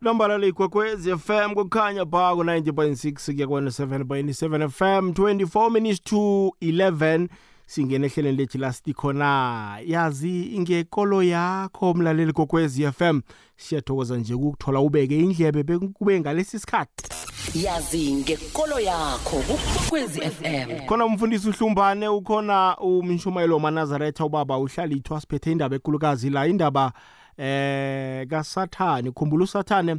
nambala leyigwekwezi fm kukhanya pha ku-90.6 kuya ku-7.7 fm 24 minutes to 11 singena ehlelweni lethu lasithi khona yazi ngekolo yakho mlaleli kokwezi fm siyathokoza nje ukuthola ubeke indlebe bekube ngalesi sikhathi. Yazi ngekolo yakho kukwekwezi fm khona umfundisi uhlumbane ukhona umshumayelo manazaretha ubaba uhlalithwa siphethe indaba ekulukazi la indaba eh kasathane. Khumbula usathane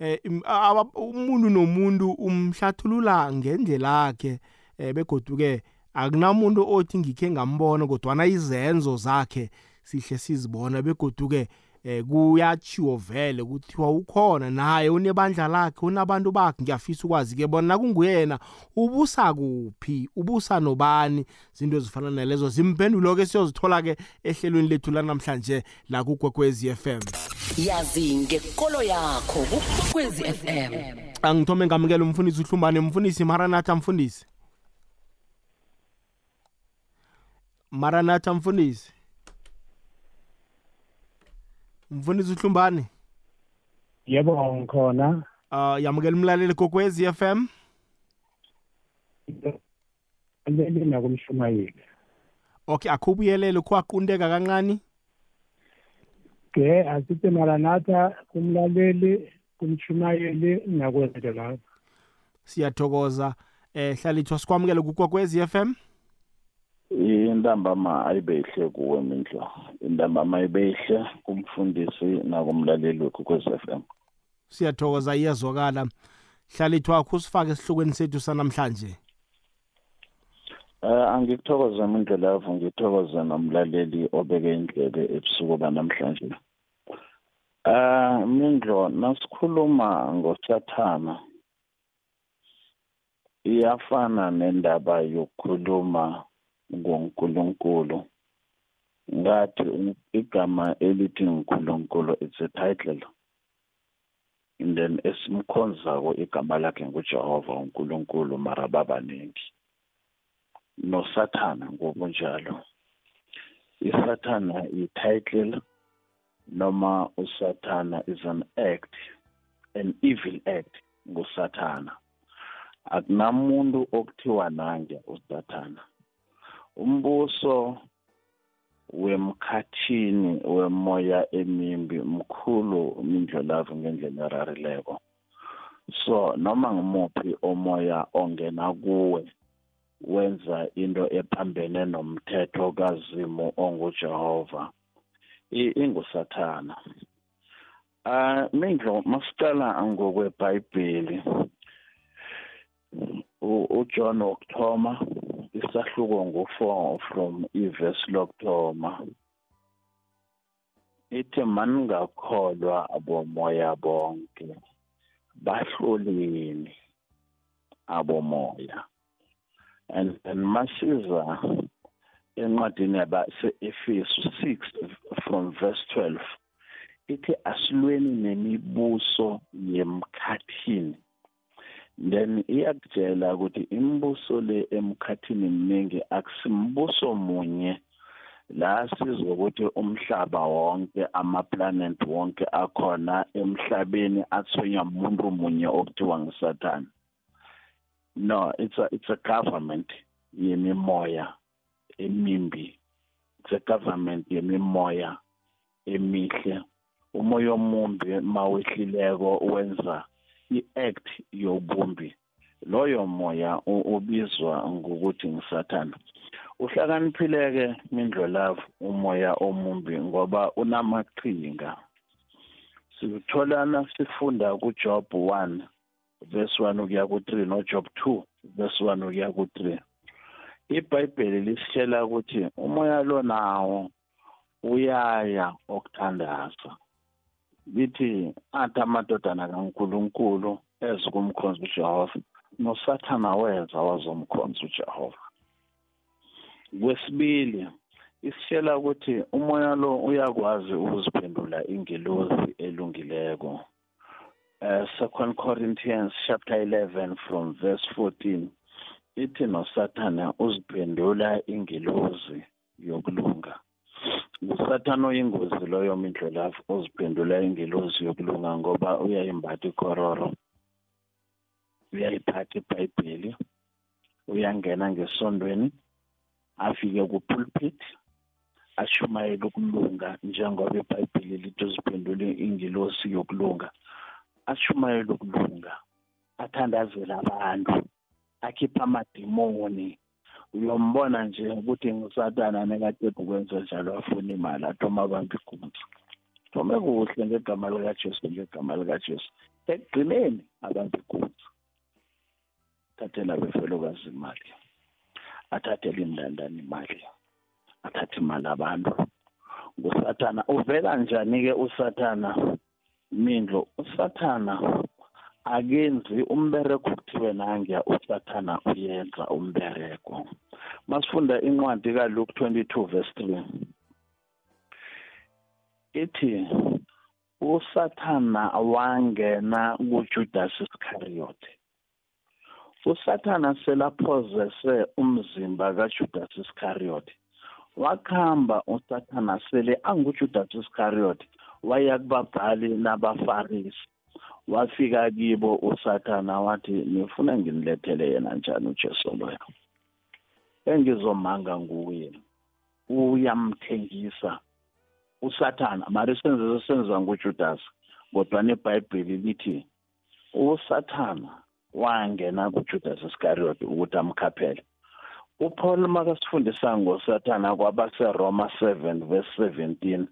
eh im- aba- umuntu nomuntu umhlathulula ngendlela yakhe eh begoduke akunamuntu othi ngikhe ngambona kodwana izenzo zakhe sihle sizibona begoduke eh kuyachiwo vele kuthiwa ukhona naye unebandla lakhe unabantu bakhe ngiyafisa ukwazi ke bona nakunguyena ubusa kuphi ubusa nobani? Zinto ezifana nalezo. Zimpendulo ke siyozithola ke ehlelweni lethu lanamhlanje la kugwekwezi FM yazi ngekolo yakho kukwekwezi fm angithome ngamukela umfundisi uhlumbane. Mfundisi maranatha mfundisi. Maranatha mfundisi. Mfundisi uhlumbane yebo ngikhona. Uh, yamukela umlaleli kokwezi FM leli nakumshumayeli. Okay akhubuyelele kwaqundeka kancane? Ke asithi maranatha kumlaleli kumshumayeli nakwento lapho siyathokoza. Eh hlalithwa sikwamukele kukwekwezi FM intambama ayibehle kuwe mindlo. Intambama ayibehle kumfundisi nakumlaleli wekho kwez-FM siyathokoza iyazwakala. Hlalithwa kusifake esihlokweni sethu sanamhlanje. Um angikuthokoze mindlo lapho ngithokoze nomlaleli obeke indlebe ebusuku banamhlanje. Um mindlo nasikhuluma ngosathana. Iyafana nendaba yokukhuluma ngonkulunkulu ngathi igama elithi nkulunkulu it's a title. And then esimkhonzako igama lakhe ngujehova unkulunkulu mara babaningi nosathana ngokunjalo. Isathana i-title noma usathana is an act an evil act ngusathana. Akunamuntu okuthiwa nange usathana. Umbuso wemkhathini wemoya emimbi mkhulu mindlolavu ngendlela erarileko. So noma ngimuphi omoya ongena kuwe wenza into ephambene nomthetho kazimu ongujehova i- ingusathana. Uh mindlo masiqala ngokwebhayibheli U- uJohn wokuthoma isahluko ngo-4 from ivesi lokuthoma ithi maningakholwa abomoya bonke. Bahloleni abomoya. And and masiza encwadini yabase-efesu 6 from verse 12 ithi asilweni nemibuso yemkhathini. Then iyakutshela ukuthi imibuso le emkhathini eminingi akusimbuso munye. La sizokuthi umhlaba wonke amaplanet wonke akhona emhlabeni athonywa umuntu munye okuthiwa ngusathane no it's a it's a government yemimoya emimbi. It's a government yemimoya emihle. Umoya omumbi mawehlileko wenza i-act yobumbi. Loyo moya u- ubizwa ngokuthi ngisathana uhlakaniphile-ke mindlolavu umoya omumbi ngoba unamaqhinga. Sitholana sifunda kujob 1 verse 1 ukuya ku-3 nojob 2 verse 1 ukuya ku-3 ibhayibheli lisitshela ukuthi umoya lo nawo uyaya okuthandaza. Lithi athi amadodana kankulunkulu eze kumkhonza ujehova nosathana weza wazomkhonza ujehova. Kwesibili isitshela ukuthi umoya lo uyakwazi ukuziphendula ingelozi elungileko. Uh, second corinthians chapter 11 from verse 14 ithi nosathana uziphendula ingelozi yokulunga. Ngusathana oyingozi loyo mindlolavu uziphendula ingelozi yokulunga ngoba uyayimbatha ikororo uyayiphatha ibhayibheli uyangena ngesondweni afike kupulpit ashumayele ukulunga njengoba ibhayibheli lithi uziphendule ingelosi yokulunga. Ashumayele ukulunga athandazele abantu akhipha amadimoni. Uyombona nje ukuthi ngisatana nekade ukwenza njalo afuna imali athoma abantu igunzi thome kuhle ngegama likajesu ngegama likajesu. Ekugcineni abantu igunzi thathela befelokazi imali athathele indandane imali athathe imali abantu. Ngusathana uvela njani-ke usathana? Mindlo usathana akenzi umbereko kuthiwe nangiya usathana uyenza umbereko masifunda incwadi kaluke 22 verse 3 ithi usathana wangena kujudas iskariyoti usathana selaphozese umzimba kajudas iskariyoti wakhamba usathana sele angujudas iskariyoti waya kubabhali nabafarisi. Wafika kibo usathana wathi nifuna nginilethele yena njani ujesu loyo? Engizomanga nguye uyamthengisa. Usathana mari senze senziwa ngujudas kodwa nebhayibheli lithi usathana wangena kujudas iskariyoti ukuthi amkhaphele. Upaul makasifundisa ngosathana kwabaseroma 7 verse 17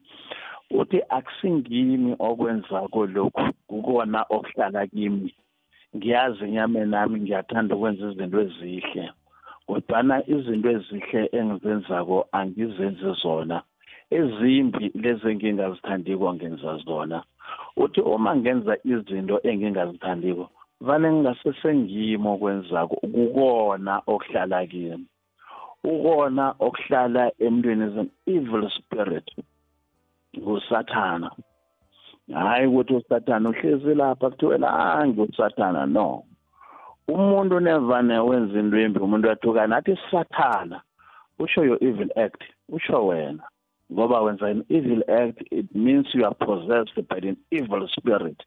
uthi akusingimi okwenzako lokhu kukona okuhlala kimi. Ngiyazi enyameni nami ngiyathanda ukwenza izinto ezihle kodwana izinto ezihle engizenzako angizenzi zona. Ezimbi lezi engingazithandiko ngenza zona. Uthi uma ngenza izinto engingazithandiko vane ngingasesengimi okwenzako kukona okuhlala kimi. Ukona okuhlala emntwini evil spirit. Ngusathana. Hayi ukuthi usathana uhlezi lapha kuthiwe nange usathana no. Umuntu nevane wenza into embi umuntu athukana athi sathana usho your evil act usho wena. Ngoba wenza an evil act it means you are possessed by an evil spirit.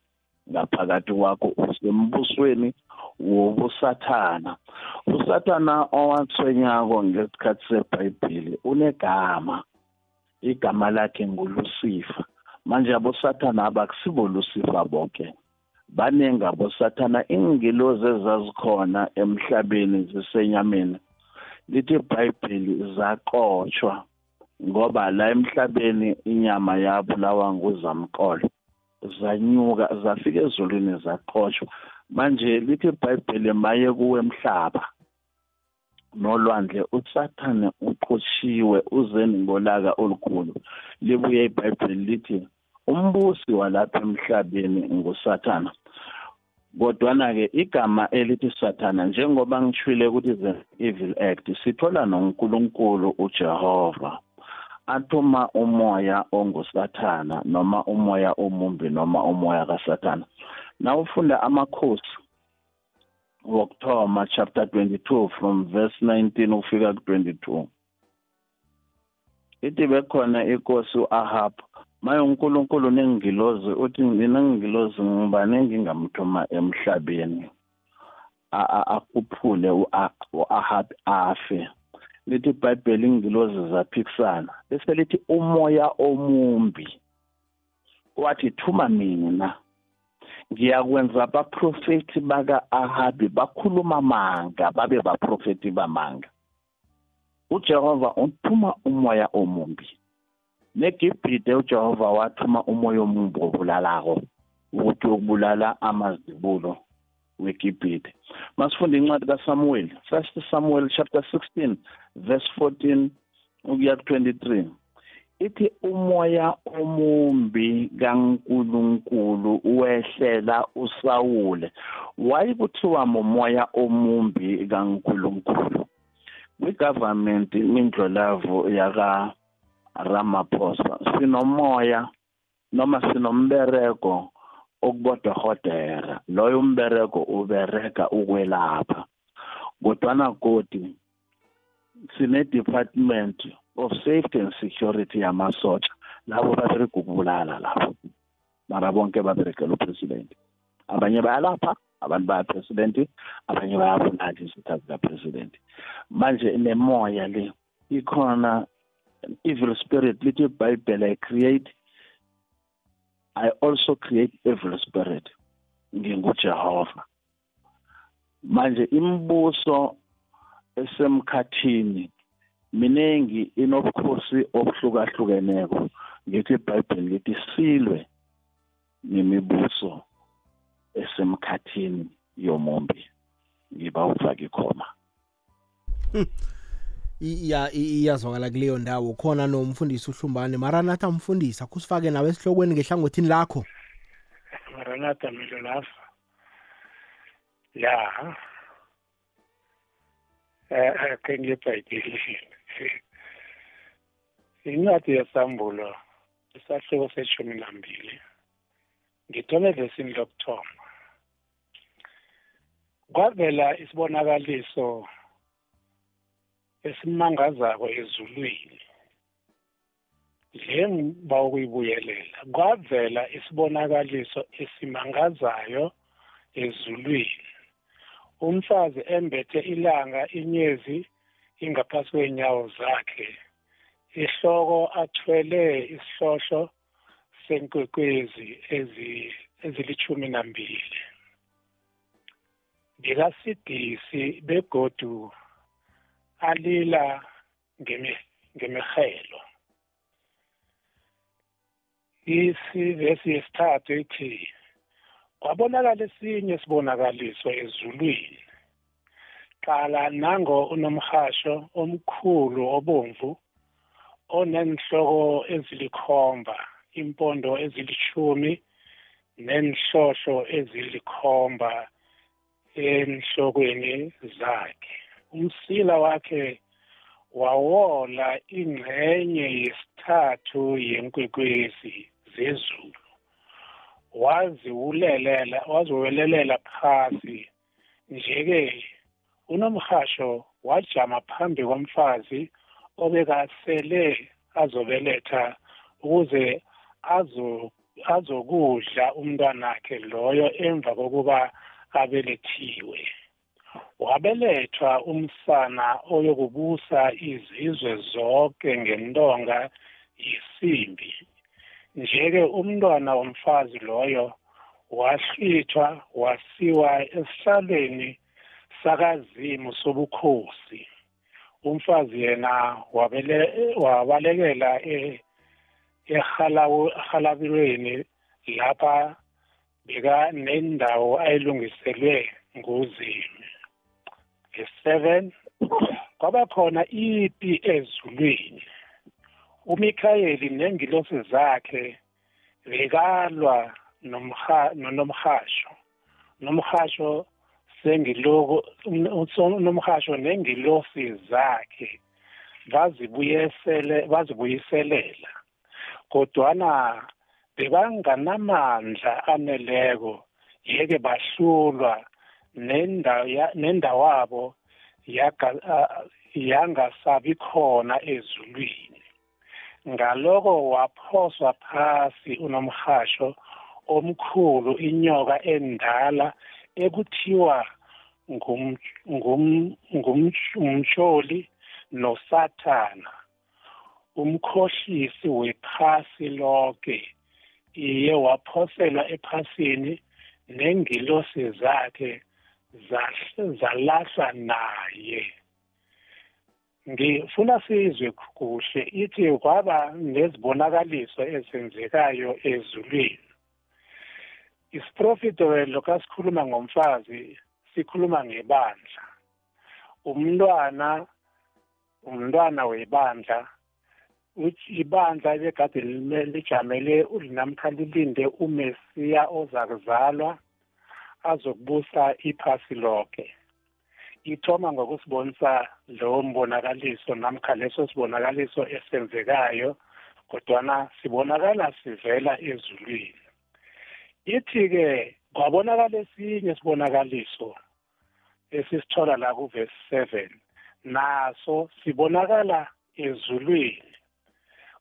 Ngaphakathi kwakho usembusweni wobusathana. Usathana owathwenyako ngesikhathi sebhayibhili unegama. Igama lakhe ngulusifa manje abosathana abakusibo lusifa bonke baningi abosathana ingilozi ezazikhona emhlabeni zisenyameni lithi ibhayibheli zaqotshwa ngoba la emhlabeni inyama yabulawa nguzamqolo zanyuka zafika ezulwini zaqotshwa. Manje lithi ibhayibheli maye kuwe emhlaba nolwandle usathane uqotshiwe uzeni ngolaka olukhulu. Libuye ibhayibheli lithi umbusi walapha emhlabeni ngusathana kodwana-ke igama elithi sathana njengoba ngishwile ukuthi the evil act sithola nonkulunkulu ujehova. Athuma umoya ongusathana noma umoya omumbi noma umoya kasathana nawufunda amakhosi wokuthoma chapter 22 from verse 19 ufika ku-22 ithi bekhona inkosi u-ahab maye unkulunkulu nengilozi uthi mina ngilozi ngibani engingamthuma emhlabeni akhuphule u-ahab afe. Lithi ibhayibheli ingilozi zaphikisana. Bese lithi umoya omumbi. Wathi thuma mina. Ngiyakwenza abaprofethi baka-ahabi bakhuluma manga babe baprofethi bamanga. Ujehova uthuma umoya omumbi. Negibhide ujehova wathuma umoya omumbi obulalako ukuthi ukubulala amazibulo wegibhide masifunda incwadi kasamuweli first samuel chapter 16 verse 14 ukuya ku-23 ithi umoya omumbi kaNkuluNkulu wehlela uSawule. Wayekuthiwa momoya omumbi kaNkuluNkulu. Kwigovernment mindlolavu yaka Ramaphosa sinomoya noma sinombereko okubodohotera loyo umbereko ubereka ukwelapha. Kodwana godi sine department of safety and security yamasotsha. Labo babereka ukubulala labo. Mara bonke baberekela upresident abanye bayalapha abantu bayapresidenti abanye bayabulala izitha zikapresident manje nemoya le ikhona evil spirit lithi ibhayibhele i create i also create evil spirit ngingujehova. Manje imibuso esemkhathini miningi inobukhosi obuhlukahlukeneko ngithi ibhayibheli lithi silwe nemibuso esemkhathini yomumbi ngiba ufake ikhoma. Iya iyazwakala kuleyo ndawo. Khona nomfundisi uhlumbane. Maranatha mfundisi akusifake nawe esihlokweni ngehlangothini lakho. Maranatha milo lapha. Ya eh ake ngiyibhayibhelini incwadi yesambulo isahloko seshumi nambili. Ngithole lesini lokuthoma. Kwavela isibonakaliso esimangazako ezulwini. Le ngiba ukuyibuyelela kwavela isibonakaliso esimangazayo ezulwini. Umfazi embethe ilanga inyezi ingaphasi kweenyawo zakhe ihloko athwele isihlohlo senkwekwezi ezilithumi nambili ngikasidisi begodu alila ngemihelo isivesi yesithathu ithi kwabonakala esinye isibonakaliso ezulwini. Qala nango unomhasho omkhulu obomvu onenhloko ezilikhomba impondo ezilishumi nenhlohlo ezilikhomba enhlokweni zakhe. Umsila wakhe wawola ingxenye yesithathu yenkwekwezi zezulu. Waziwulelela waziwelelela phasi nje-ke unomhasho wajama phambi komfazi obekasele azobeletha ukuze azo azokudla umntwanakhe loyo emva kokuba abelethiwe. Wabelethwa umsana oyokubusa izizwe zonke ngentonga yisimbi nje-ke umntwana womfazi loyo wahlithwa wasiwa esihlalweni sakazimu sobukhosi umfazi yena wabele wabalekela ehalabirweni lapha beka nendawo ayilungiselwe nguzimi nge-seven kwaba khona ipi ezulwini. uMikhayeli nengilosi zakhe bekalwa nomhasho. Nomhasho sengiloko nomhasho nengilosi zakhe bazibuyisele bazibuyiselela kodwana bebanganamandla aneleko yeke bahlulwa nendawabo yangasabi khona ezulwini. Ngaloko waphoswa phasi unomhasho omkhulu inyoka endala ekuthiwa ngumsholi nosathana. Umkhohlisi wephasi lonke iye waphoselwa ephasini nengilosi zakhe zalahlwa naye. Ngifuna sizwe kuhle ithi kwaba nezibonakaliso ezenzekayo ezulwini. Isiprofito kasikhuluma ngomfazi sikhuluma ngebandla. Umntwana umntwana webandla ibandla ebekade lijamele namkha lilinde umesiya oza kuzalwa azokubusa iphasi lonke ithoma ngokusibonisa lowo mbonakaliso namkha leso sibonakaliso esenzekayo kodwana sibonakala sivela ezulwini. Ithi-ke kwabonakala esinye sibonakaliso esisithola la kuvesi seven naso sibonakala ezulwini.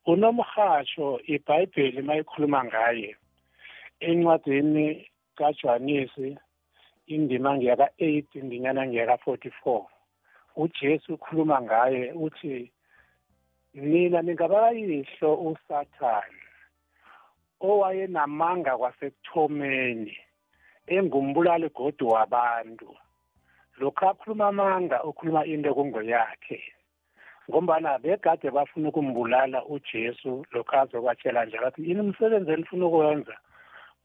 Unomhatsho ibhayibheli mayikhuluma ngaye encwadini kaJohanesi indima ngiyaka-8 indinyana ngiyaka-44 uJesu ukhuluma ngaye uthi mina ningabayihlo usathane. Owayenamanga kwasekuthomeni engumbulali godi wabantu. Lokhu akhuluma amanga ukhuluma into kungoyakhe ngombana begade bafuna ukumbulala ujesu lokhu azokwatshela nje athi yini umsebenzi enifuna ukuwenza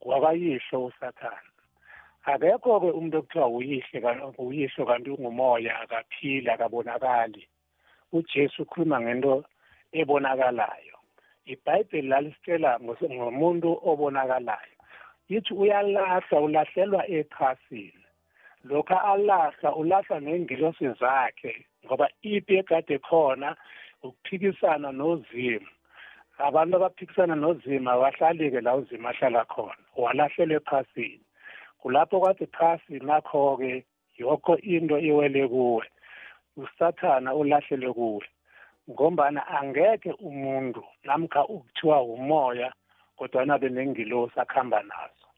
kwakayihlo usathane. Akekho-ke umuntu okuthiwa uyihle uyihlo kanti ungumoya akaphili akabonakali. Ujesu ukhuluma ngento ebonakalayo. Ibhayibheli lalisitshela ngomuntu obonakalayo. Yithi uyalahla ulahlelwa ephasini. Lokhu alahla ulahla neengilosi zakhe ngoba ipi egade khona ukuphikisana nozimo abantu abaphikisana nozima abahlali-ke la uzima ahlala khona walahlelwa ephasini. Kulapho kwathi phasi nakho-ke yokho into iwele kuwe. Usathana ulahlelwe kuwe. Ngombana angeke umuntu namkha ukuthiwa umoya kodwana benengilosi akuhamba nazo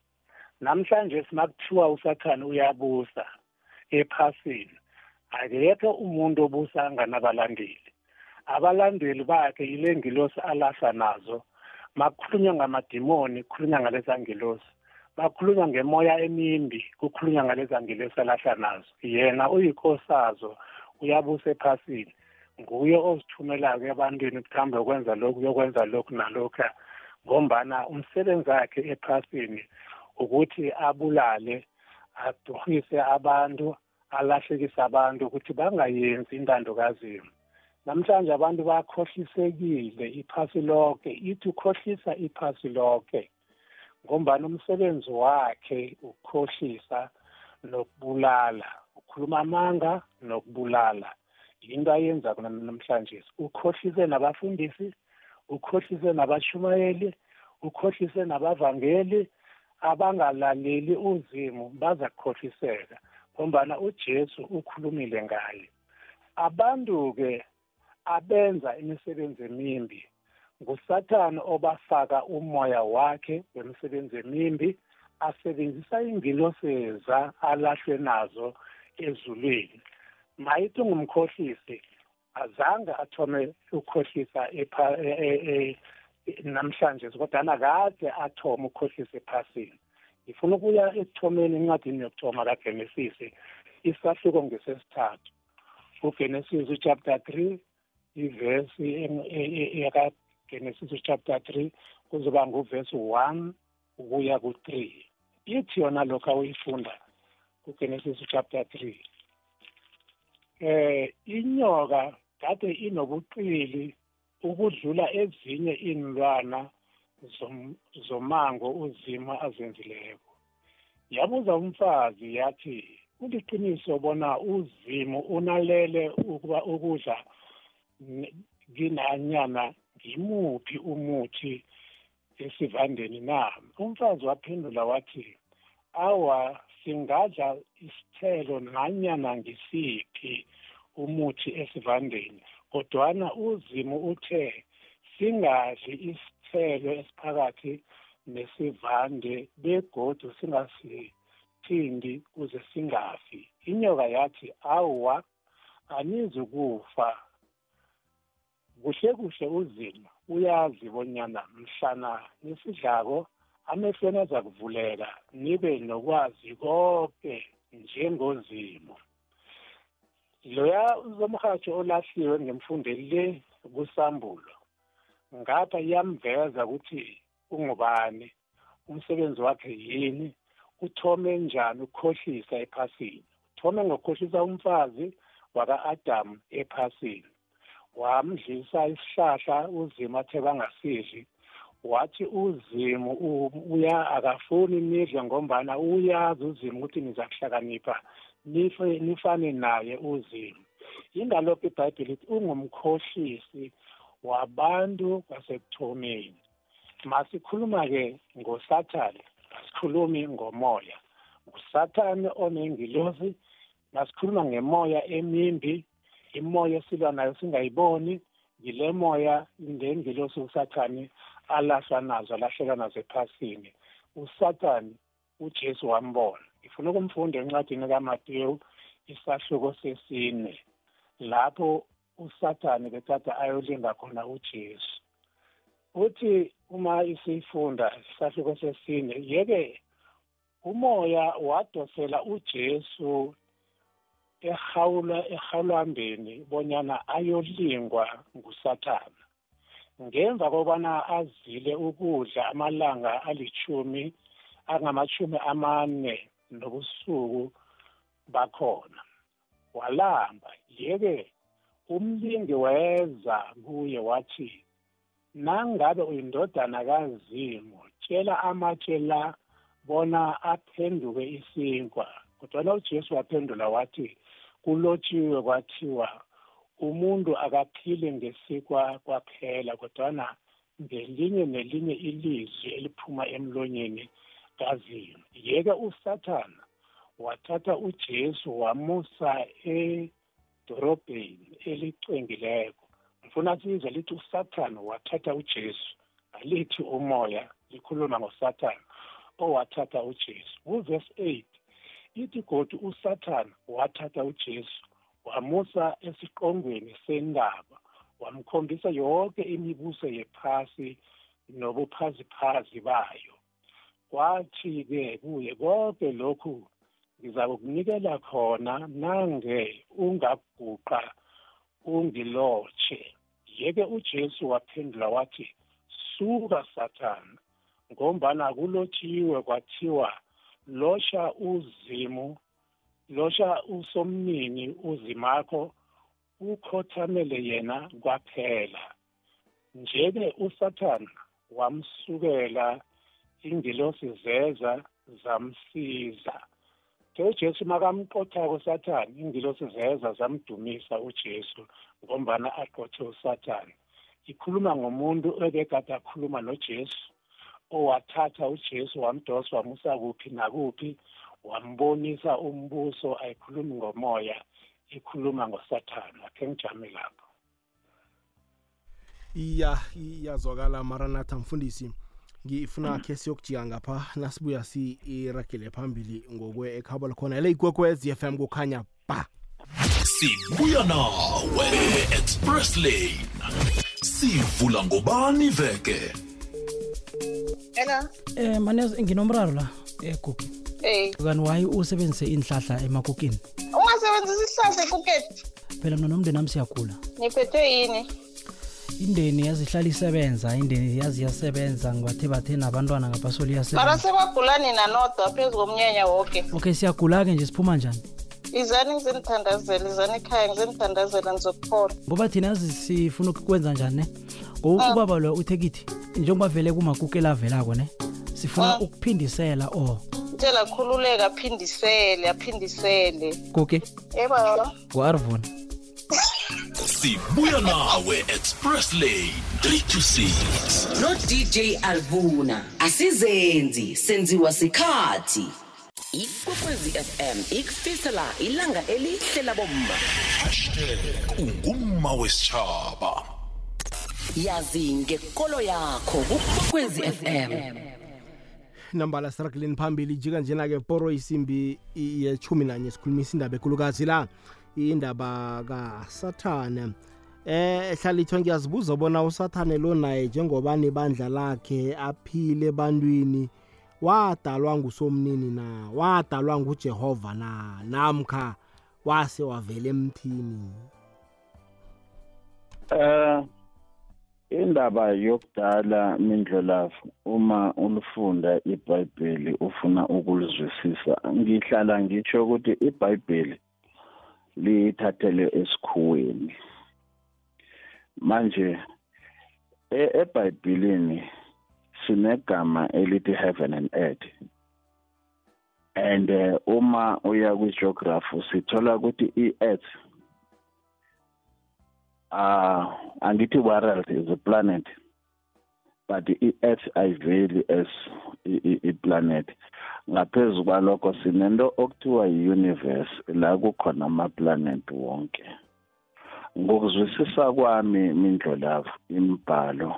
namhlanje simakuthiwa usathane uyabusa ephasini. Akekho umuntu obusa anganabalandeli. Abalandeli bakhe yile ngilosi alahla nazo. Makukhulunywa ngamadimoni kukhulunywa ngaleza ngilosi bakhulunywa ngemoya emimbi kukhulunywa ngaleza ngilosi alahla nazo. Yena uyikhosazo uyabusa ephasini. Nguye ozithumelayo ebantwini kuhambe ukwenza lokhu yokwenza lokhu nalokhu ngombana umsebenzi wakhe ephasini ukuthi abulale aduhise abantu alahlekise abantu ukuthi bangayenzi intando kazimo namhlanje abantu bakhohlisekile iphasi lonke ithi ukhohlisa iphasi lonke ngombana umsebenzi wakhe ukukhohlisa nokubulala ukhuluma amanga nokubulala. Into ayenza namhlanje ukhohlise nabafundisi ukhohlise nabashumayeli ukhohlise nabavangeli abangalaleli uzimu baza kukhohliseka ngombana ujesu ukhulumile ngaye. Abantu-ke abenza imisebenzi emimbi. Ngusathane obafaka umoya wakhe wemisebenzi emimbi asebenzisa ingiloseza alahlwe nazo ezulwini. Mayithi ungumkhohlisi azange athome ukukhohlisa e, e, e, namhlanje kodwana kade athome ukukhohlisa ephasini. Ngifuna ukuya ekuthomeni encwadini yokuthoma kagenesis isahluko ngesesithathu. Ugenesis uchapter three ivesi yakagenesis uchapter three kuzoba nguvesi one ukuya ku-three ithi yona lokhu awuyifunda kugenesis chapter three. Eh inyoka kade inobuqili ukudlula ezinye inlwana zomango uzima azenzileko. Yabuza umfazi yathi kuliqiniso bona uzimu unalele ukuba ukudla nginanyana ngimuphi umuthi esivandeni na? Umfazi waphendula wathi awa singadla isithelo nanyana ngisiphi umuthi esivandeni kodwana uzimu uthe singadli isithelo esiphakathi nesivande begodu singasithindi kuze singafi. Inyoka yathi awa anizukufa kuhle kuhle uzima uyazi bonyana mhlana nisidlako amehlweni aza kuvuleka nibe nokwazi konke njengozimo. Loya uzomhatsho olahliwe ngemfundeli le kusambulo ngapha iyamveza ukuthi ungubani umsebenzi wakhe yini uthome njani ukukhohlisa ephasini. Uthome ngokukhohlisa umfazi waka-adamu ephasini. Wamdlisa isihlahla uzima athe bangasidli wathi uzimu uya akafuni nidle ngombana uyazi uzimu ukuthi nizakuhlakanipha nifane naye uzimu. Ingalokho ibhayibheli ithi ungumkhohlisi wabantu basekuthomeni. Masikhuluma-ke ngosathane asikhulumi ngomoya. Ngusathane onengilosi masikhuluma ngemoya emimbi imoya esilwa nayo singayiboni ngile moya ngengelosi usathane alahlwa nazo alahleka nazo ephasini. Usathane ujesu wambona. Ngifuna ukumfunda encwadini kamatewu isahluko sesine. Lapho usathane bethatha ayolinda khona ujesu. Uthi uma isifunda isahluko sesine yeke umoya wadosela ujesu ehawula ehawulambeni bonyana ayolingwa ngusathana ngemva kobana azile ukudla amalanga alichumi angamachumi amane nobusuku bakhona. Walamba yeke umlingi weza kuye wathi nangabe uyindodana kazimu tshela amatshe la bona aphenduke isinkwa. Kodwana ujesu waphendula wathi kulotshiwe kwathiwa umuntu akaphile ngesikwa kwaphela kodwana ngelinye nelinye ilizwi eliphuma emlonyeni kazimu yeke usathana wathatha ujesu wamusa edorobheni elicwengileko. Ngifuna sizwe lithi usathane wathatha ujesu alithi umoya likhuluma ngosathane owathatha ujesu. Kuvesi 8 ithi kodwa usathane wathatha ujesu wamusa esiqongweni sendaba wamkhombisa yonke imibuso yephasi nobuphaziphazi bayo. Kwathi-ke kuye konke lokhu ngizakukunikela khona nange ungaguqa ungilotshe. Yeke ujesu waphendula wathi suka sathana ngombana kulotshiwe kwathiwa losha uzimu losha usomnini uzimakho ukhothamele yena kwaphela. Njeke usathana wamsukela ingilosi zeza zamsiza. Ujesu makamqothako usathane ingilosi zeza zamdumisa ujesu ngombana aqothe usathane. Ikhuluma ngomuntu ebekade akhuluma nojesu owathatha ujesu wamdosa wamusa kuphi nakuphi wambonisa umbuso ayikhulumi ngomoya ikhuluma ngosathana akhe ngijame lapho. Iya iyazwakala maranatha mfundisi. Ngifuna khe siyokujika ngapha nasibuya siragele phambili ngokwe ekhabo lakhona ele ikwekwez f m kukhanya ba. Sibuya nawe express lane. Sivula ngobani veke? Hello. Eh manezi nginomraro la egugu. Eh. Kanti wayi usebenzise inhlahla emakokini? Ungasebenzisa isihlahla ekuketi. Phela mina nomndeni nami siyagula. Niphethwe yini? Indeni yazihlala isebenza, indeni yazi yasebenza ngibathe bathe nabantwana ngapasoli Mara yasebenza. sebagulani nanodwa phezu komnyanya woke. Okay siyagula ke nje siphuma njani? Izani ngizenithandazela, izani ekhaya ngizenithandazela nizokuphola. Ngoba thina yazi sifuna ukwenza njani ne? Ngoba ubaba lo uthe kithi njengoba vele kumakukela avelako ne? Sifuna Ah. ukuphindisela oh. Tshela khululeka aphindisele, aphindisele. Koke Yebo. ngo-Arvon. sibuya nawe express lane 3 to 6 no DJ Alvuna. Asizenzi senziwa sikhathi. Ikwekwezi FM ikufisela ilanga elihle labomma. Ungumma wesitshaba yazi ngekolo yakho kukwekwezi FM nambala sirakuleni phambili jika njena-ke poro isimbi yechumi nanye sikhulumisa indaba ekhulukazi la. Indaba kasathane. Eh hlalithwa ngiyazibuza bona usathane lo naye njengoba nebandla lakhe aphile ebantwini wadalwa ngusomnini na? Wadalwa ngujehova na? Namkha wase wavela emthini? Eh indaba yokudala mindlolafu uma ulifunda iBhayibheli ufuna ukulizwisisa ngihlala ngitsho ukuthi iBhayibheli lithathele esikhuweni. Manje e- eBhayibhelini sinegama elithi heaven and earth. And eh, uma uya kwi-geography sithola ukuthi i-earth uh angithi world is a planet but i-earth ayiveli as i- i- i-planet. Ngaphezu kwalokho sinento okuthiwa yi-universe la kukhona ama-planet wonke. Ngokuzwisisa kwami mindlolavu imibhalo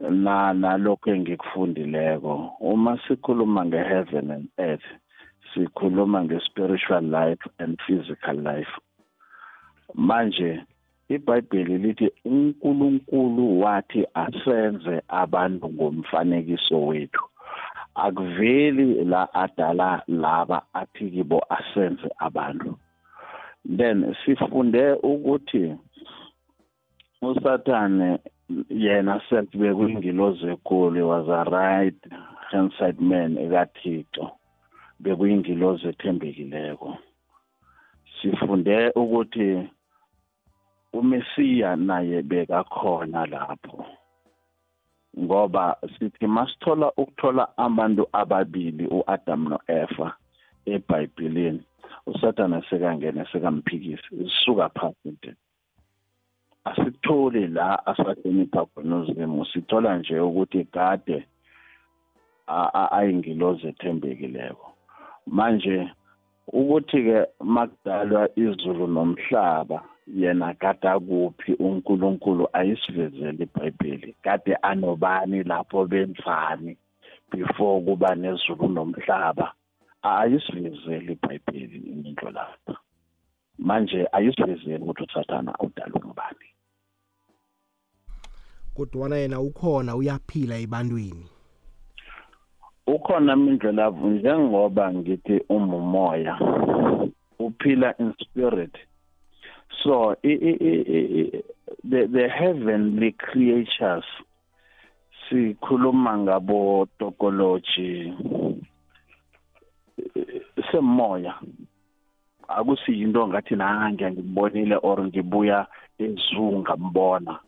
na nalokho engikufundileko uma sikhuluma ngeheaven and earth sikhuluma ngespiritual life and physical life manje iBhayibheli lithi uNkulunkulu wathi asenze abantu ngomfanekiso wethu. Akuveli la adala laba athi kibo asenze abantu. Then sifunde ukuthi usathane yena self bekuyingilozi enkulu was a right hand side man ekathixo bekuyingilozi ethembekileko. Sifunde ukuthi umesiya naye bekakhona lapho. Ngoba sithi masithola ukuthola abantu ababili uAdam noEva eBhayibhelini uSathana sekangena sekamphikisa sisuka phansi into asikutholi la asahlonipha khona uzimu sithola nje ukuthi kade ayingilozi ethembekileko. Manje ukuthi-ke makudalwa izulu nomhlaba yena kade akuphi uNkulunkulu ayisivezele iBhayibheli kade anobani lapho bemfani before kuba nezulu nomhlaba ayisivezele iBhayibheli into lapha. Manje ayisivezele ukuthi usathana awudalwe ngubani. Kodwana yena ukhona uyaphila ebantwini? Ukhona indlela njengoba ngithi umumoya uphila in spirit. So the, the heavenly creatures sikhuluma ngabo topology semoya akusiyinto ngathi nange ngibonile or ngibuya ezunga mbona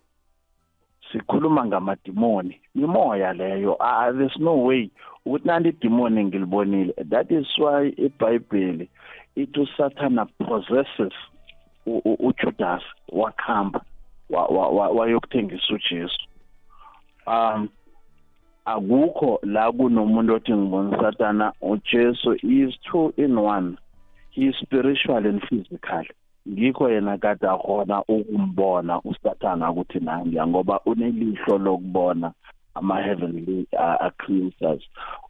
sikhuluma ngamadimoni. Imoya leyo ah there's no way ukuthi nanti idimoni ngilibonile. That is why iBhayibheli ithi uSathana possesses uJudas wakhamba wayokuthengisa uJesu. Um akukho la kunomuntu othi ngibona uSathana uJesu is two in one. He is spiritual and physical. Ngikho yena kade akhona ukumbona usathana ukuthi nangiya ngoba unelihlo lokubona ama-heavenly uh, creatures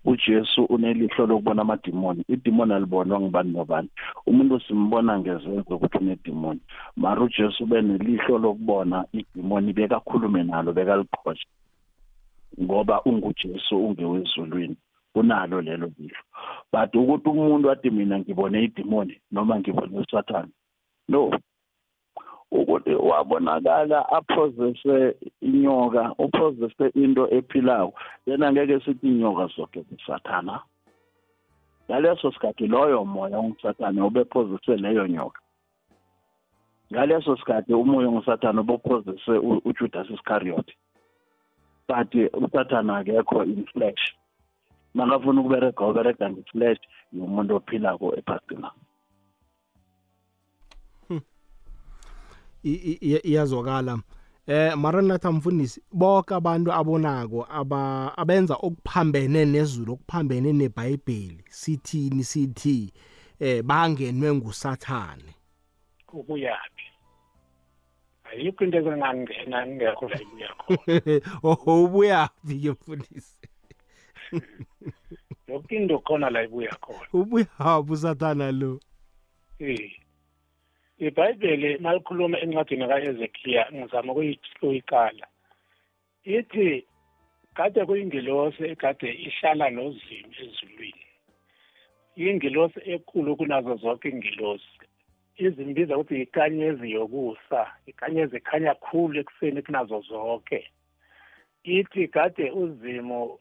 ujesu unelihlo lokubona amadimoni idimoni alibonwa ngibani nobani? Umuntu simbona ngezenzo ukuthi unedimoni mara ujesu ube nelihlo lokubona idimoni bekakhulume nalo bekaliqhoshe ngoba ungujesu ungewezulwini. Unalo lelo lihlo. But ukuthi umuntu athi mina ngibone idimoni noma ngibone usathane no. Ukuthi wabonakala aphozese inyoka uphozese into ephilayo yena ngeke sithi inyoka zonke kusathana ngaleso sikhathi loyo moya ungusathane ubephozese leyo nyoka. Ngaleso sikhathi umoya ongusathane ubephozese ujudas iscariot but usathane akekho in flesh. Makafuna ukuberega uberega nge-flesh yomuntu ophilako ephasina. Iyazwakala. Eh mara nathi amfundisi bonke abantu abonako aba abenza okuphambene nezulu okuphambene neBhayibheli sithini sithi eh bangenwe ngusathane. Ukuyaphi? Ayikho into ezingangena ngekho la ibuya oh ubuyaphi ke mfundisi? Yonke into khona la ibuya khona. Ubuyaphi usathana lo? Eh. iBhayibheli malikhuluma encwadini kaEzekiya ngizama ukuyiqala ithi kade kuyingilosi ekade ihlala nozimu ezulwini. Ingilosi ekhulu kunazo zonke ingilosi. Izimbiza ukuthi ikanyezi yokusa ikanyezi ikhanya khulu ekuseni kunazo zonke ithi kade uzimu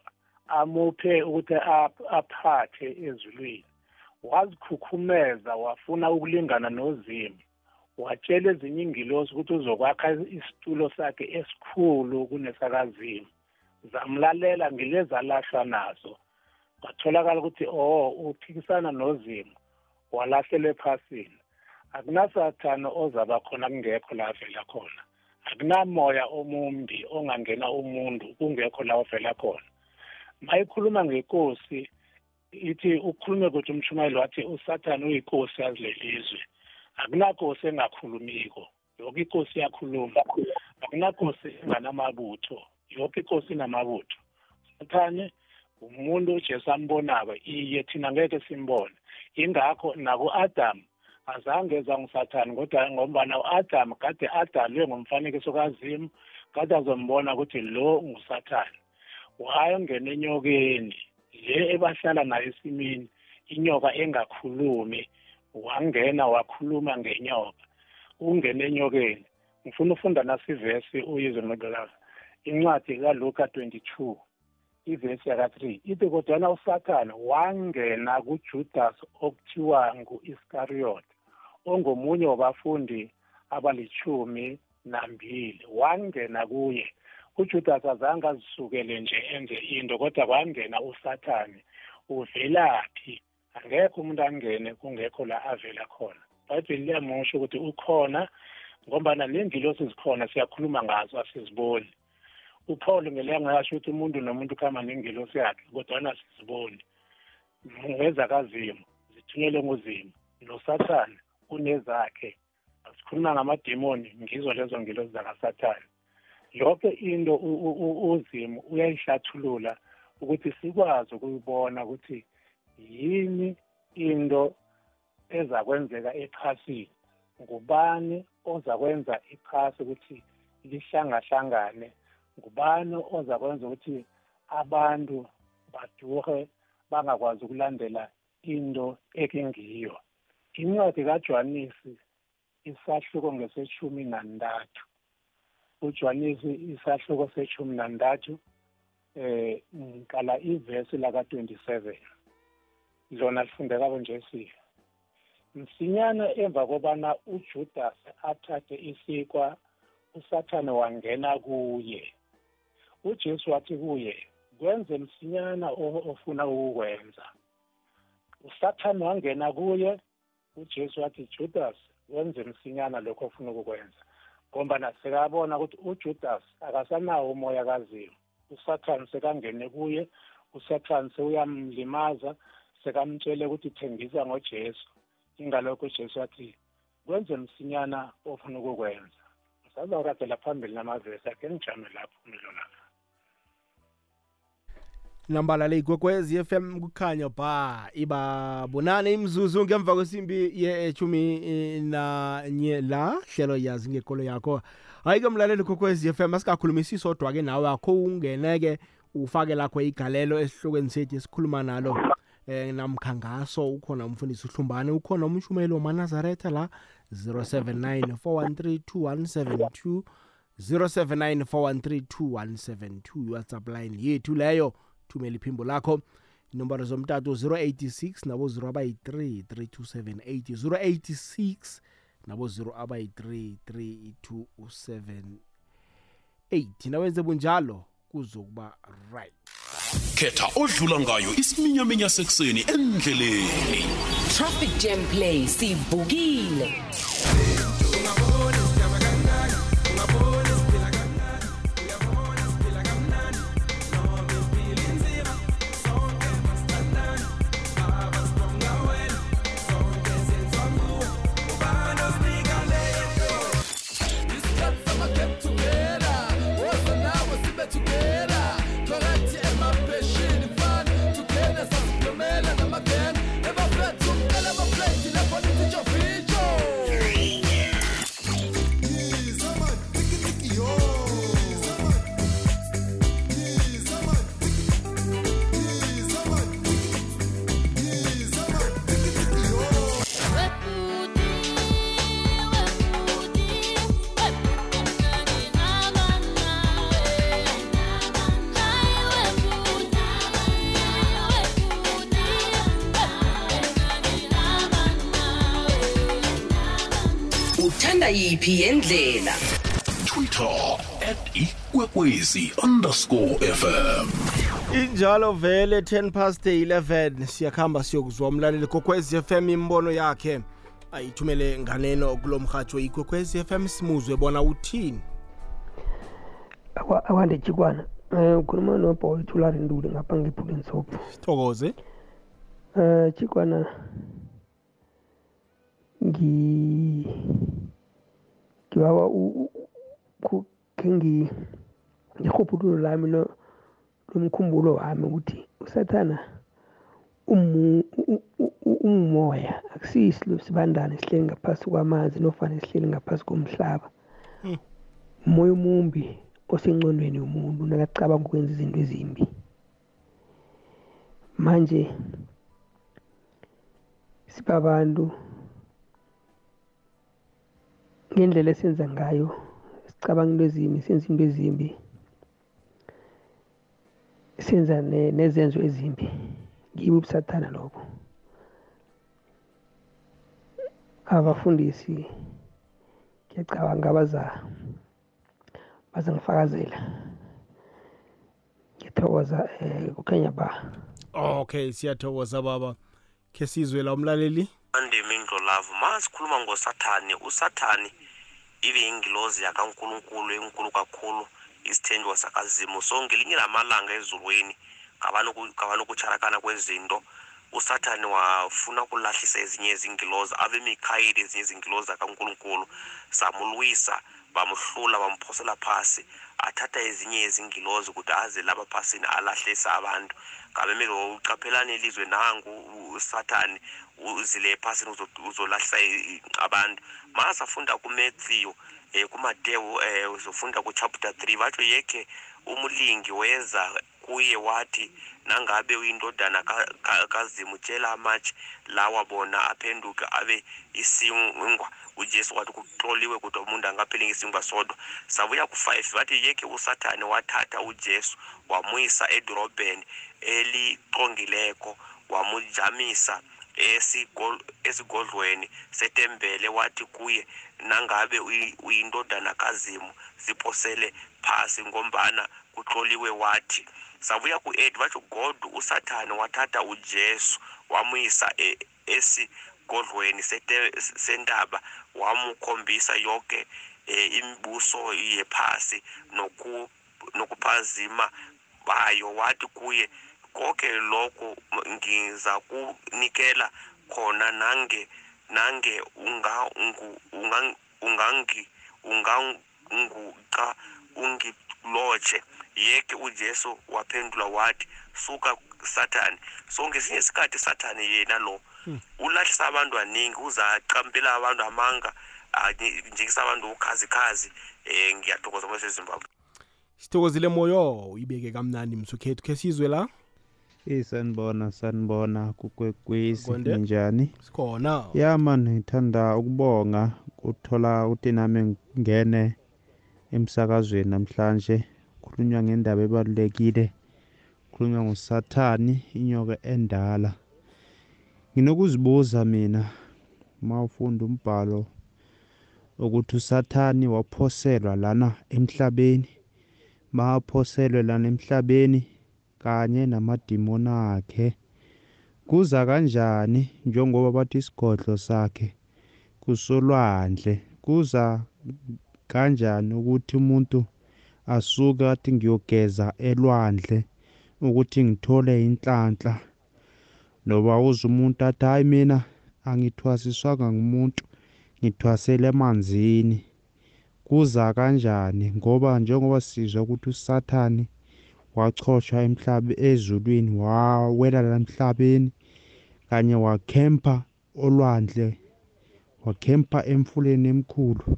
amuphe ukuthi aphathe ezulwini. Wazikhukhumeza wafuna ukulingana nozimu watshela ezinye ingilosi ukuthi uzokwakha isitulo sakhe esikhulu kunesakazimu zamlalela ngilezalahlwa nazo. Kwatholakala ukuthi oh uphikisana nozimu walahlelwa ephasini. Akunasathane ozaba khona kungekho la avela khona. Akunamoya omumbi ongangena umuntu kungekho la ovela khona. Mayikhuluma ngenkosi ithi ukhulume ukuthi umshumayeli wathi usathane uyinkosi yazilelizwe akunakosi engakhulumiko yonke inkosi iyakhuluma. Akunakosi enganamabutho yonke inkosi inamabutho. Sathane umuntu ujesu ambonako iye thina ngeke simbone. Ingakho naku-adamu azange eza ngusathane kodwa ngombana u-adamu kade adalwe ngomfanekiso kazimu kade azombona ukuthi lo ngusathane. Wayongena enyokeni le ebahlala nayo esimini inyoka engakhulumi wangena wakhuluma ngenyoka. Ungena enyokeni ngifuna ufunda nasivesi uyizwe nodolaka incwadi kaluka 22 ivesi yaka-3 ithi kodwana usathane wangena kujudas okuthiwa ngu-iskariyot ongomunye wabafundi abalichumi nambili. Wangena kuye. Ujudas azange azisukele nje enze into kodwa kwangena usathane. Uvelaphi? Angekho umuntu angene kungekho la avela khona. Ibhayibheli liyamusho ukuthi ukhona ngombana nengilosi zikhona siyakhuluma ngazo asiziboni. uPaul ngelanga yasho ukuthi umuntu nomuntu khama nengilosi yakhe kodwa siziboni ngezakazimu zithunyelwe nguzimu nosathane unezakhe. Asikhuluma ngamademoni ngizo lezo ngilosi zakasathane yonke into uzimu uyayihlathulula ukuthi sikwazi ukuyibona ukuthi yini into ezakwenzeka ephasini? Ngubani ozakwenza iphasi ukuthi lihlangahlangane? Ngubani ozakwenza ukuthi abantu baduhe bangakwazi ukulandela into ekingiyo incwadi kaJohanisi isahluko ngeseshumi nantathu uJohanisi isahluko seshumi nantathu eh ngikala ivesi laka 27 lona lifundeka konje sihle msinyana emva kobana uJudas athathe isikwa usathane wangena kuye. uJesu wathi kuye kwenze msinyana ofuna ukukwenza. Usathane wangena kuye uJesu wathi Judas wenze msinyana lokho ofuna ukukwenza. Ngoba sekabona ukuthi uJudas akasanawo umoya kazimu usathane sekangene kuye usathane sewuyamlimaza sekamtshele ukuthi thengisa ngojesu. Ingalokho ujesu wathi kwenze msinyana ofuna ukukwenza. Sazakuragela phambili namavesi akhe ngijame lapho umlolana nambala igwekwezi FM kukhanya ba iba bonane imzuzu ngemva kwesimbi yechumi nanye la. Hlelo yazi ngekolo yakho. Hayi ke mlaleli kokwezi FM asikakhulumisi sodwa ke nawe akho ungeneke ufake lakho igalelo esihlokweni sethu esikhuluma nalo. Eh namkhangaso ukhona umfundisi uhlumbane ukhona umshumeli wamanazaretha la 0794132172 0794132172 WhatsApp line yethu leyo thumela iphimbo lakho. Inomboro zomtato 086 nabo 0 abayi-3 3278 086 nabo 0 abayi-3 3278 nawenze bunjalo kuzokuba right. Khetha odlula ngayo isiminyaminya sekuseni endleleni. Traffic jam play sivukile. Yiphi yendlela twitter at ikwekwezi underscore fm injalo vele 10 past 11 siyakhamba siyokuzwa umlaleli kokwezi FM imbono yakhe. Ayithumele nganeno kulo mhatsho ikwekwezi FM simuzwe bona uthini? Akwande chikwana um ukhuluma nobhoy thulari nduli ngapha ngephuleni sopho. Sithokoze um chikwana ngi ngibawa u- u- khu- khe ngi- ngirhubhululo lami lo- lomkhumbulo wami ukuthi usathana umu- u- u- u- umoya akusiyisilo sibandana esihleli ngaphasi kwamanzi nofana esihleli ngaphasi komhlaba. Mm. umoya omumbi osengqondweni yomuntu nakacabanga ukwenza izinto ezimbi. Manje sibabantu ngendlela esenza ngayo sicabanga into ezimbi senza into ezimbi senza ne- nezenzo ezimbi. Ngibo ubusathana lobo. Abafundisi ngiyacabanga baza bazangifakazela. Ngiyathokoza um kukhanya ba. Okay siyathokoza baba. Khe sizwe la umlaleli. Andimi indlolavu ma sikhuluma ngosathane usathane ibe yingilozi yakankulunkulu enkulu kakhulu isithenjwa sakazimu so ngelinye lamalanga ezulwini ngabanokutsharakana kwezinto usathane wafuna ukulahlisa ezinye izingilozi abe mikhayeli ezinye izingilozi zakankulunkulu. Zamulwisa bamhlula bamphosela phasi athatha ezinye izingilozi ukuthi aze lapha phasini alahlise abantu. Ngabe meke uqaphelane ilizwe nangu usathane uzile ephasini uzolahla abantu masafunda kumetsiyo um kumatewu um uzofunda kuchapter three. Batsho yekhe umlingi weza kuye wathi nangabe uyindodana ka- ka- kazimu tshela amatshi lawa bona aphenduke abe isingwa. Ujesu wathi kuxoliwe kudwa umuntu angapheli ngesingwa sodwa. Sabuya ku-five bathi yekhe usathane wathatha ujesu wamuyisa edorobheni eliqongileko wamujamisa esigodlweni setembele wathi kuye nangabe uyi- uyindodana kazimu ziphosele phasi ngombana kuxoliwe wathi sabuya ku-8 batsho god usathane wathatha ujesu wamuyisa e- esigodlweni sentaba wamukhombisa yonke um imibuso yephasi noku- nokuphazima bayo wathi kuye konke lokho ngiza kunikela khona nange nange ungangu- ungang- ungangi unganguca ungilotshe. Yeke ujesu waphendula wathi suka sathane. So ngesinye isikhathi sathane yena lo ulahlisa abantu aningi uzacampela abantu amanga ah, nje- njengisa abantu ukhazikhazi um ngiyathokoza msezimbabwe sithokozile moyo uyibeke kamnandi msukhethu khe sizwe la. Eh sanibona sanibona kukwekwezi Konde. njani sikhona. Ya man ngithanda ukubonga uthola ukuthi nami ngene emsakazweni namhlanje. Khulunywa ngendaba ebalulekile khulunywa ngusathani inyoka endala. Nginokuzibuza mina uma ufunda umbhalo ukuthi usathani waphoselwa lana emhlabeni maphoselwe lana emhlabeni kanye namadimoni akhe. Kuza kanjani njengoba bathi isigodlo sakhe kusolwandle? Kuza kanjani ukuthi umuntu asuke athi ngiyogeza elwandle ukuthi ngithole inhlanhla? Noba uze umuntu athi hayi mina angithwasiswanga ngumuntu ngithwasele emanzini. Kuza kanjani? Ngoba njengoba sizwa ukuthi usathani wachoshwa ezulwini wawela la emhlabeni kanye wakhempa olwandle wakhempa emfuleni emkhulu.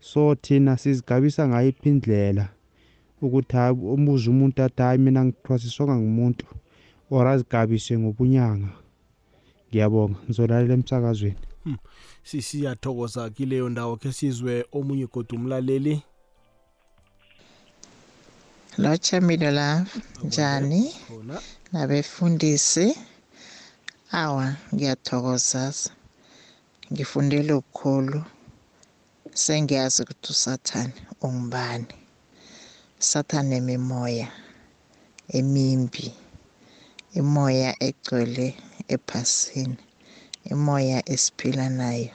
So thina sizigabisa ngayiphi indlela? Ukuthi hayi umuze umuntu athi hayi mina ngithwasiswanga ngumuntu or azigabise ngobunyanga. Ngiyabonga. Ngizolalela emsakazweni. Sisiyathokoza kileyo ndawo khe sizwe omunye godu umlaleli. Lotshamile la njani? Khona nabefundisi. Awa ngiyathokoza ngifundele ukukhulu sengiyazi ukuthi usathane ungubani. Usathane imimoya emimbi imoya egcwele ephasini imoya esiphila nayo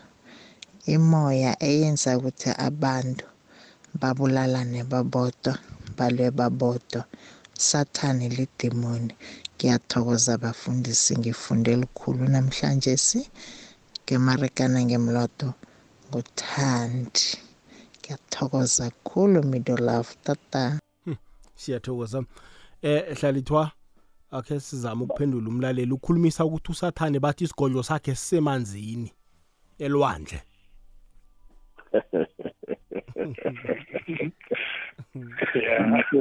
imoya eyenza ukuthi abantu babulalane babodwa. Balwe babodwa sathane lidemoni ngiyathokoza abafundisi ngifunde lukhulu namhlanje si. Ngemarekana ngemloto nguthandi. Ngiyathokoza kakhulu middle love tata. Siyathokoza. Eh hlalithwa akhe sizama ukuphendula umlaleli ukhulumisa ukuthi usathane bathi isigodlo sakhe sisemanzini elwandle.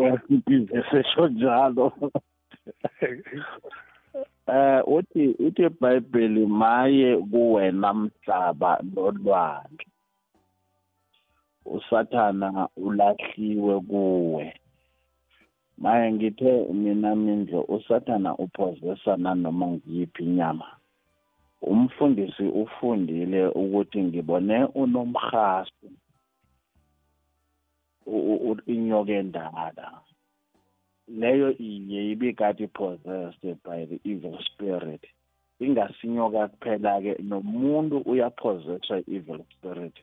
wasibize sesho njalo eh uthi uthi iBhayibheli maye kuwena mhlaba nolwandle. Usathana ulahliwe kuwe maye ngithe mina mindlo usathana uphozesa nanoma ngiyiphi inyama? Umfundisi ufundile ukuthi ngibone unomhasu inyoka endala. Leyo iye ibikade possessed by the evil spirit. Ingasinyoka kuphela-ke nomuntu uyapossesswa evil spirit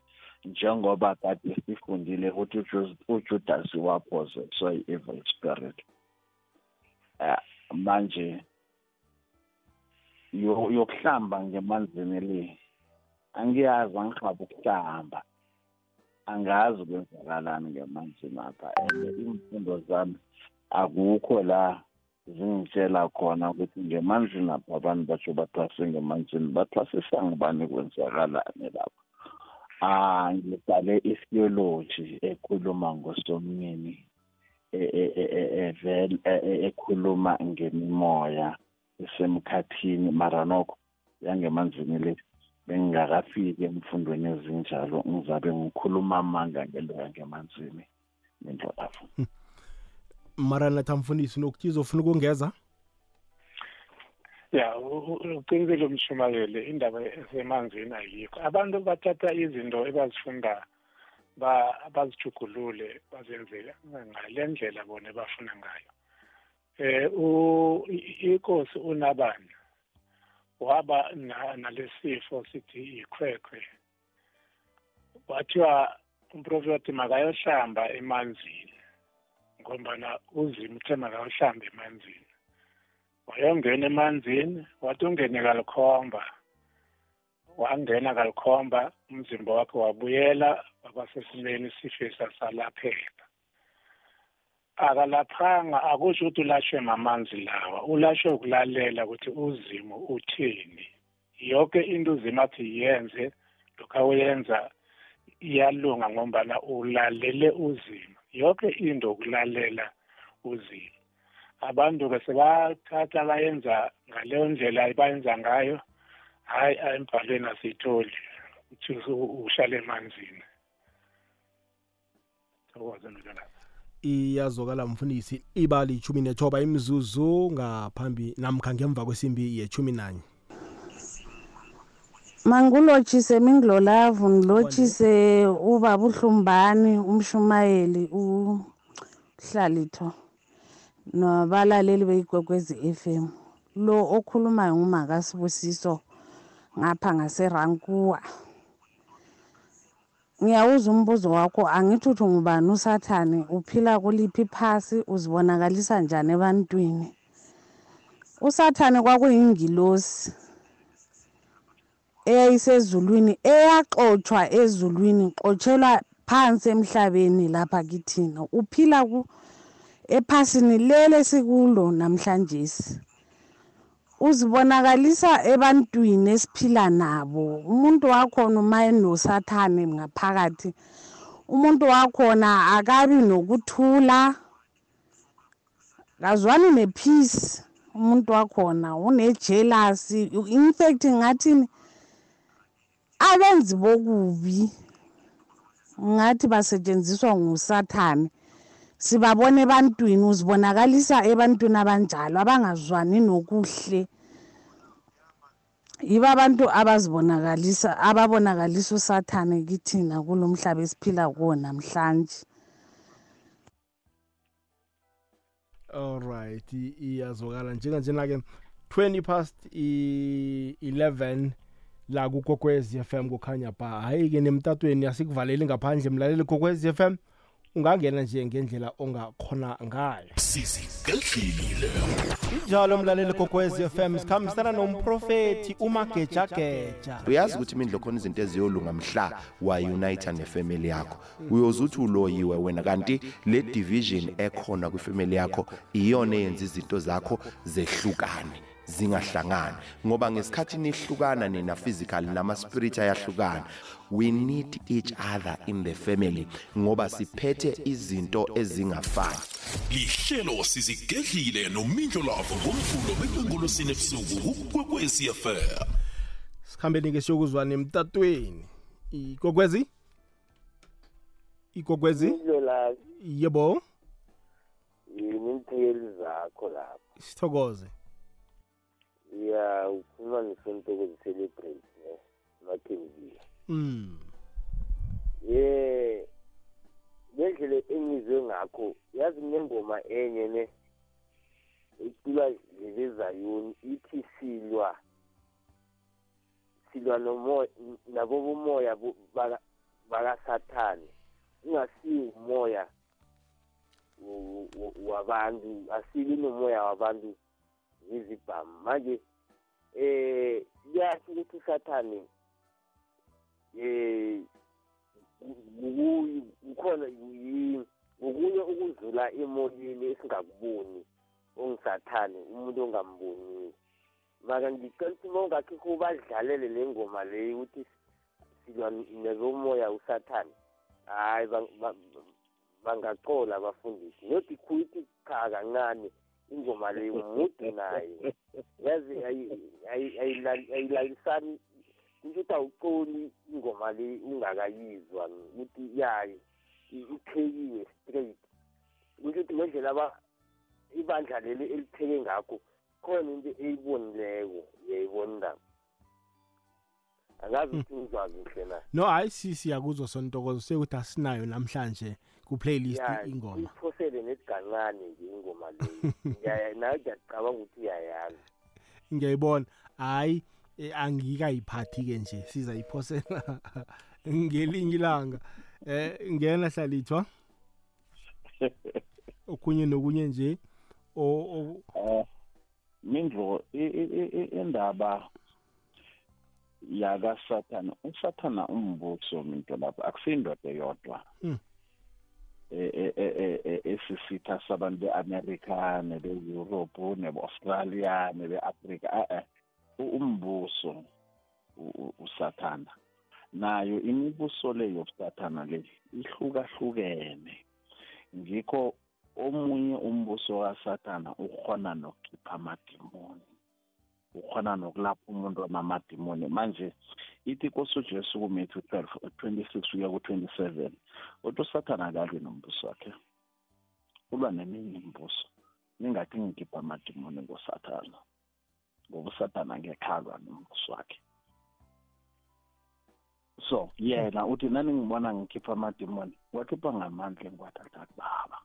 njengoba kade sifundile ukuthi uJus- ujudas wapossesswa i-evil spirit. Uh, manje yo- yokuhlamba ngemanzini le angiyazi angihabe ukuhlamba. Angazi kwenzakalani ngemanzini apha and imfundo zami akukho la zingitshela khona ukuthi ngemanzini apha abantu batsho bathwase ngemanzini bathwasisa ngibani kwenzakalani lapha? Ah ngibhale itheology ekhuluma ngosomnyeni e- e- e- e- evela e- e- ekhuluma ngemimoya esemkhathini mara nokho yangemanzini le bengingakafiki emfundweni ezinjalo ngizabe ngikhuluma amanga ngento yangemanzini nendlolafu mara nathi amfundisi nokuthiza ufuna ukungeza? Ya u- u- uqinisile umshumayeli indaba esemanzini ayikho. Abantu bathatha izinto ebazifunda ba- bazijugulule bazenze ngale ndlela bona bafuna ngayo. Eh u- i- inkosi unabani? Waba na- nalesifo sithi ikhwekhwe. Wathiwa umprofeti makayohlamba emanzini ngombana uzima uthe makayohlamba emanzini. Wayongena emanzini wathi ungene kalikhomba. Wangena kalikhomba umzimba wakhe wabuyela waba sesimeni sifisa salapheka akalaphanga akusho ukuthi ulashwe ngamanzi lawa. Ulashwe ukulalela ukuthi uzimo uthini. Yonke into uzima athi yenze lokhu awuyenza iyalunga ngombana ulalele uzimo. Yonke into ukulalela uzimo. Abantu ke sebathatha bayenza ngaleyo ndlela bayenza ngayo hayi embhalweni asiyitholi uthi ushale emanzini. Thokoze ndodana iyazokala mfundisi ibali ichumi nethoba imizuzu ngaphambi namkha ngemva kwesimbi yechumi nanye. Mangilotshise mingilolavu ngilotshise ubaba uhlumbani umshumayeli uhlalitho nabalaleli beyigwegwezi FM lo okhulumayo ngumakasibusiso ngapha ngaserankuwa. Ngiyawuza umbuzo wakho angithi uthi ngubani usathane? Uphila kuliphi phasi uzibonakalisa njani ebantwini? Usathane kwakuyingilosi eyayisezulwini eyaxotshwa ezulwini xotshelwa phansi emhlabeni lapha kithina. Uphila ephasini lele sikulo namhlanje uzibonakalisa ebantwini esiphila nabo. Umuntu wakhona uma enosathane ngaphakathi umuntu wakhona akabi nokuthula. Kazwani nepeace umuntu wakhona unejealousy in fact ngathini? Abenzi bokubi ngathi basetshenziswa ngusathane. Sibabona ebantwini uzibonakalisa ebantwini abanjalo abangazwani nokuhle. Yibo abantu abazibonakalisa ababonakalisa usathane kithina kulo mhlaba esiphila kuwo namhlanje. Alright i- iyazokala njenganjena-ke 20 past i- 11 la kukokwez FM kukhanya ba hayi-ke nemtatweni asikuvaleli ngaphandle mlaleli kokwez FM ungangena nje ngendlela ongakhona ngayo. Sizigedlile injalo mlaleli kokwez FM sikhambisana nomprofeti umagejageja. Uyazi ukuthi imindlo khona izinto eziyolunga mhla wayunita nefamily yakho. Uyozuthi uloyiwe wena kanti le division ekhona kwifamily yakho iyona eyenza izinto zakho zehlukane zingahlangani. Ngoba ngesikhathi nihlukana nina physical nama spirit ayahlukana. We need each other in the family ngoba siphethe izinto ezingafani. Lihlelo sizigedlile nomindlo lavo ngomvulo bekwenkolosini ebusuku kukwekwezi fm sikhambeni ke siyokuzwana emtatweni. Ikokwezi ikokwezi yebo? Yimithekeli zakho lapho. Sithokoze. Ya ukhuluma nesontokozi celebrate ne makhenzile mm. Ye ngendlela engizwe ngakho yazi kunengoma enye ne iculwa zezayuni ithi silwa silwa nomoya nabo bomoya bo- baka- bakasathane. Ungasiyi umoya wo- wo- wabantu asibi nomoya wabantu zizibhamu manje eh kuyasho ukuthi usathane eh yi- ngokunye ukudlula emoyeni esingakuboni ongisathane umuntu ongamboniyo maka ngicela ukuthi uma ungakho badlalele le ngoma leyo ukuthi silwa nezomoya usathane hayi bang- ba- bangacola abafundisi not kuyithi cha kancane ingoma leyo mude nayo yazi ayi- ayi- ayilal- ayilalisani kusho ukuthi awucoli ingoma le ungakayizwa ukuthi yayi i- iphekiwe straight. Kusho ukuthi ngendlela aba- ibandla leli elipheke ngakho khona into eyibonileko uyayibona indaba? Angazi ukuthi ngizwa kuhle na. No hayi si siyakuzwa sontokozo sekuthi asinayo namhlanje ku-playlist ingoma. uyiphosele nethi kancane nje ingoma leyo nawe ngiyacabanga ukuthi uyayazi ngiyayibona. Hayi angikayiphathi-ke nje sizayiphosela ngelinye ilanga. Eh ngena hlalithwa okunye nokunye nje o- o- eh mindlo i- i- i- i- indaba yakasathana usathana umbuso minto lapha akusiyindoda eyodwa. Mm. e- e- e- e- e- esisitha sabantu be-amerika nebe-europe nebe-australia nebe-afrika e-e u- umbuso u- u- usathana. Nayo imibuso le yobusathana le ihlukahlukene. Ngikho omunye umbuso kasathana ukhona nokukhipha amadimoni. Ukhona nokulapha umuntu wamamadimoni. Manje ithi inkosi ujesu kumatthew 12 26 kuya ku-27 uthi usathana akalwi nombuso wakhe. Ulwa neminye imibuso ningathi ngikhipha amadimoni ngosathana. Ngoba usathana ngekhalwa nombuso wakhe. So yena uthi nani ngibona ngikhipha amadimoni wakhipha ngamandla engwathathathu baba.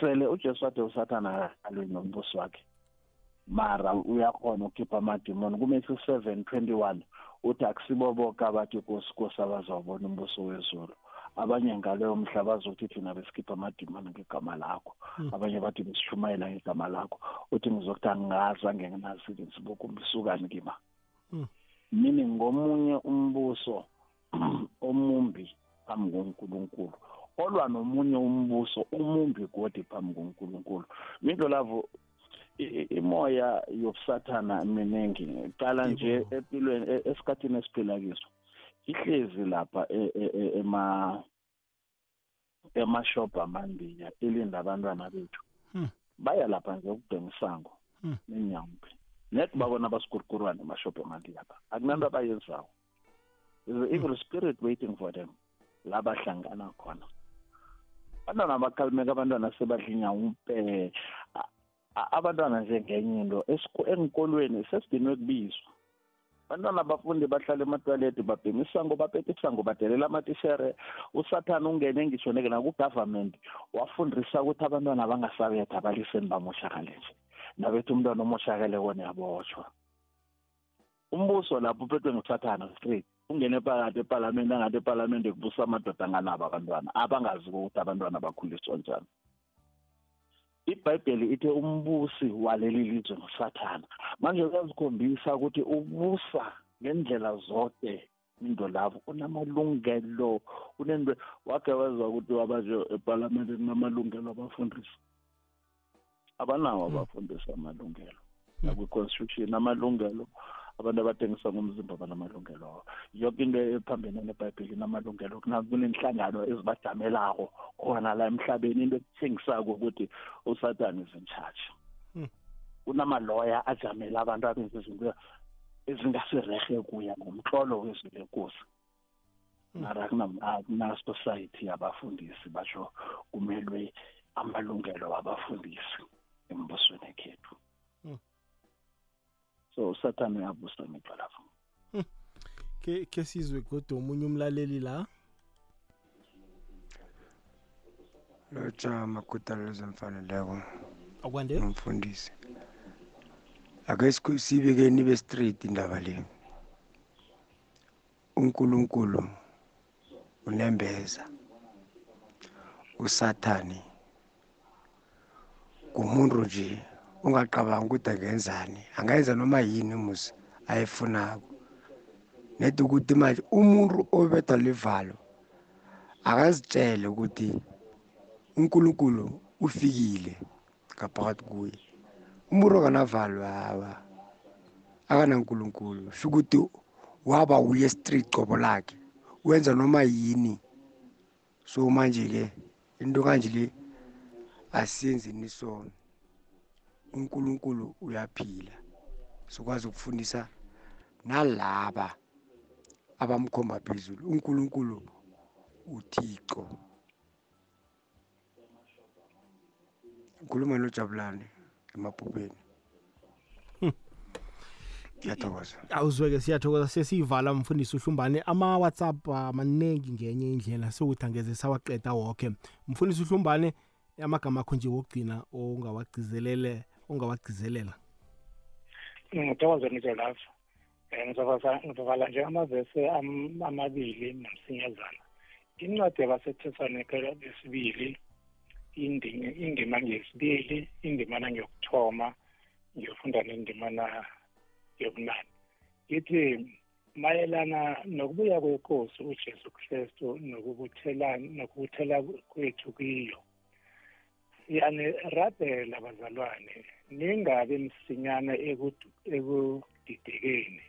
Sele ujesu wathi usathana akalwi nombuso wakhe mara uyakhona ukukhipha amadimoni kumatthew seven twenty one uthi akusibo boke abathi kosi kosi abazawubona umbuso wezulu. Abanye ngaleyo mhla bazokuthi thina besikhipha amadimoni ngegama lakho. Abanye bathi besishumayela ngegama lakho. Uthi ngizokuthi angingazange nginazile ngizibokumbisukani kima. Meaning ngomunye umbuso omumbi phambi konkulunkulu. Olwa nomunye umbuso omumbi godi phambi konkulunkulu. Minto lavo i- i- imoya yobusathana miningi qala nje empilweni e- esikhathini esiphila kiso. Ihlezi lapha e- e- e- ema emashobha amandiya ilinda abantwana bethu. Hmm. baya lapha nje ukubhema isango. Hmm. nenyambe net babona basikurukurwana emashobha amandiya lapha. Akunanto abayenzayo There's an evil spirit waiting for them. La bahlangana khona. Abantwana bakhalimeka abantwana sebadlinya umpe A- a- abantwana nje ngenye into. Esiko- enkolweni sesidinwe kubizwa. Abantwana abafundi bahlala ematwaleti babhema isango bapethe isango badelela amatishere. Usathane ungene ngisho neke naku-government wafundisa ukuthi abantwana bangasabetha baliseni bamoshakale nje. Nabethu umntwana omoshakale kona yabotshwa umbuso lapho uphethwe ngusathana straight ungene phakathi epalamende angathi epalamende kubusa amadoda anganabo abantwana abangazi ukuthi abantwana bakhuliswa njani. Ibhayibheli ithi umbusi waleli lizwe ngusathana. Manje kuyazikhombisa ukuthi ubusa ngendlela zonke into lapho unamalungelo unento wakhe wezwa ukuthi wabaje epalamende kunamalungelo abafundisi. Abanawo abafundisi amalungelo nakwi-constitution amalungelo abantu abathengisa ngomzimba banamalungelo. Abo yonke into ephambene nebhayibheli inamalungelo kunenhlangano ezibadamelako khona la emhlabeni into ekuthengisako ukuthi usathane is in charge. Kunamaloya ajamela abantu abenza izinto ezingasirehe kuya ngomtlolo wezwi lenkosi. Mara kuna-society yabafundisi basho kumelwe amalungelo wabafundisi embusweni ekhethu so usathane uyabusa ngipha lapho. Ke ke sizwe godo omunye umlaleli la? Lotsha makutalo lezemfaneleko akwande? Umfundisi ake sibeke nibe straight indaba le. uNkulunkulu unembeza. Usathani kumuntu nje ungacabanga ukuthi angenzani angayenza noma yini musi ayifunako nedi ukuthi manje umuntu obethwa livalo akazitshele ukuthi uNkulunkulu ufikile ngaphakathi kuye. Umuntu okanavalo hawa akanankulunkulu sho ukuthi waba uye street cobo lakhe wenza noma yini. So manje-ke into kanje le asiyenzeni sona. Unkulunkulu uyaphila. Sokwazi ukufundisa nalaba abamkhomba phezulu. Unkulunkulu uthixo. Ngikhuluma nojabulane emaphupheni ngiyathokoza. Awuzweke siyathokoza. Sesiyivala mfundisi uhlumbane. Ama-whatsapp amaningi ngenye indlela sokuthi angeze sawaqeda woke. Mfundisi uhlumbane amagama akho nje wokugcina ongawagcizelele ongawagcizelela? Ngithokoze nje lapho. Um ngizovala nje amavesi amabili nomsinyazana. Incwadi yabasethesalonike besibili indima ngeyesibili indimana ngiyokuthoma ngiyofunda nendimana yobunane. Ithi mayelana nokubuya kwenkosi ujesu kristu nokubuthelana nokubuthela kwethu kiyo siyanirabhela bazalwane ningabe msinyana ekudidekeni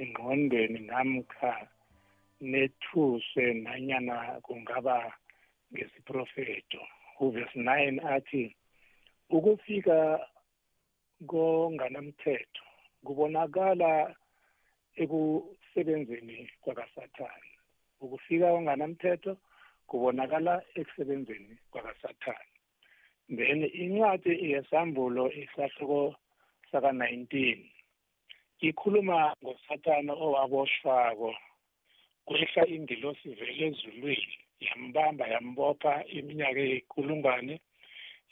engqondweni namkha nethuswe nanyana kungaba ngesiprofeto uvesi 9 athi ukufika konganamthetho kubonakala ekusebenzeni kwakasathane. Ukufika konganamthetho kubonakala ekusebenzeni kwakasathane. Then incwadi yesambulo isahluko saka-19 ikhuluma ngosathane owaboshwako kwehla ingilosi vele ezulwini yambamba yambopha iminyaka eyikulungwane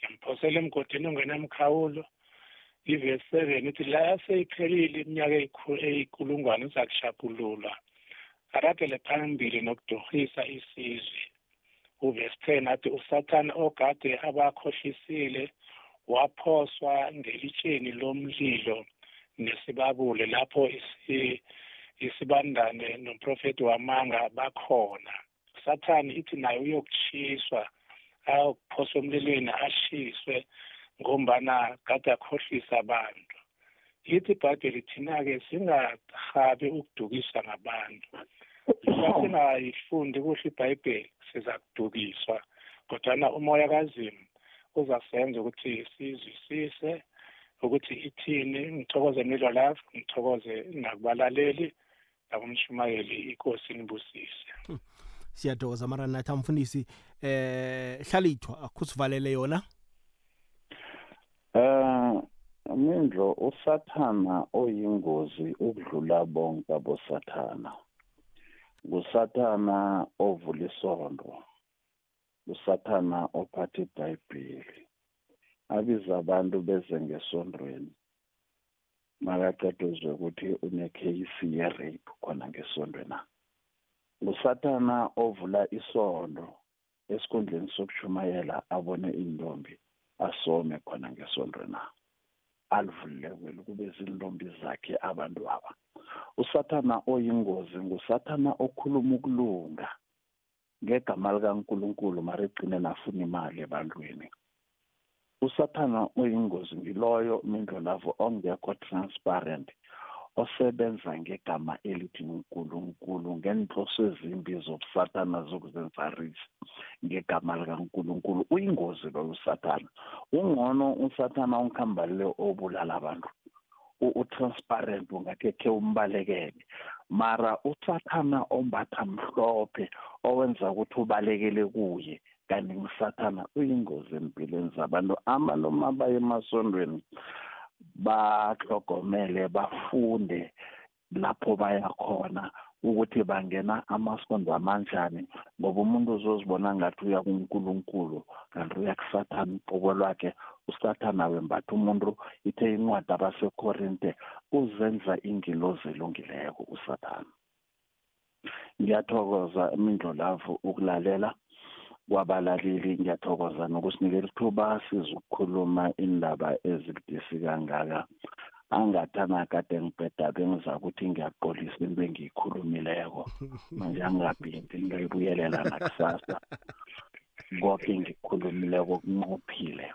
yamphosela emgodini ongenamkhawulo ivesi seven ithi la seyiphelile iminyaka eyikulungwane uzakushapululwa aragele phambili nokudurhisa isizwe. Uvesi ten athi usathane ogade abakhohlisile waphoswa ngelitsheni lomlilo nesibabule lapho isibandane nomprofeti wamanga bakhona. Sathane ithi naye uyokutshiswa ayokuphoswa emlilweni ashiswe ngombana kade akhohlisa abantu. Ithi ibhayibheli thina-ke singahabi ukudukiswa ngabantu. Singayifundi kuhle ibhayibheli siza kudukiswa kodwana umoya kazimu uzasenza ukuthi sizwisise ukuthi ithini ngithokoze milwa lapho ngithokoze nakubalaleli nakumshumayeli inkosi nibusise siyathokoza mara nathi amfundisi eh hlalithwa akusivalele yona? Eh mindlo usathana oyingozi ukudlula bonke abosathana. Ngusathana ovula isondo usathana ophatha ibhayibheli abiza abantu beze ngesondweni. Makaceduzwe ukuthi unekheyisi ye-rape khona ngesondo na usathana ovula isondo esikhundleni sokushumayela abone intombi asome khona ngesondo na alivulile kweli kube zintombi zakhe abantu aba. Usathana oyingozi ngusathana okhuluma ukulunga ngegama likankulunkulu mara egcine nafuna imali ebantwini. Usathana oyingozi ngiloyo mindlolavo ongekho transparent osebenza ngegama elithi unkulunkulu ngenhloso ezimbi zobusathana zokuzenza rich ngegama likankulunkulu. Uyingozi loyo usathana. Ungcono usathana onkhamba le obulala abantu. Utransparent ungakekhe umbalekele. Mara usathana ombatha mhlophe owenza ukuthi ubalekele kuye kanti ngusathana uyingozi empilweni zabantu. Amanoma baye emasondweni bahlogomele bafunde lapho baya khona ukuthi bangena amasondo amanjani ngoba umuntu uzozibona ngathi uya kunkulunkulu kanti uya kusathana uqobo lwakhe usathana wembatha umuntu ithe incwadi abasekorinte uzenza ingilozi elungileko usathana ngiyathokoza imindlolavu ukulalela kwabalaleli ngiyathokoza nokusinikela ithuba sizokukhuluma indaba ezibudisi kangaka. Angathana kade ngibheda bengiza ukuthi ngiyaxolisa into engiyikhulumileko. Manje angingabhindi ngiyibuyelela nakusasa. Konke ngikukhulumileko kunqophile.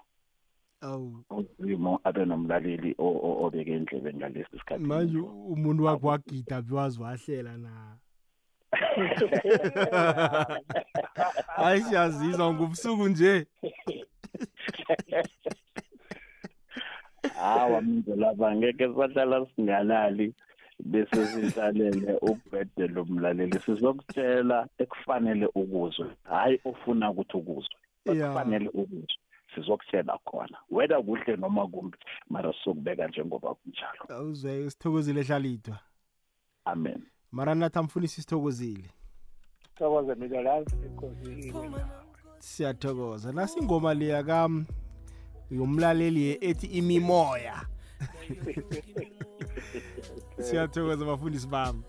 Awu. Uzimo abe nomlaleli o- o- obeke indlebe ngalesi sikhathi. Manje umuntu wakho wagida biwazi wahlela na? Hayi siyazizwa ngobusuku nje. hawa mindlolava ngeke sahlala singalali bese sihlalele ukubhedela umlaleli sizokutshela ekufanele ukuzwe hayi ofuna ukuthi ukuzwe Yeah. ekufanele ukuzwe. Sizokutshela khona whether kuhle noma kumbi mara sizokubeka njengoba kunjalo. Awuzwe sithokozile ehlalithwa amen. Mara nathi amfunisi sithokozile thokoze mina lazi enkosi siyathokoza. Nasi ingoma leya ka yomlaleli ethi imimoya. Siyathokoza bafundisi bami.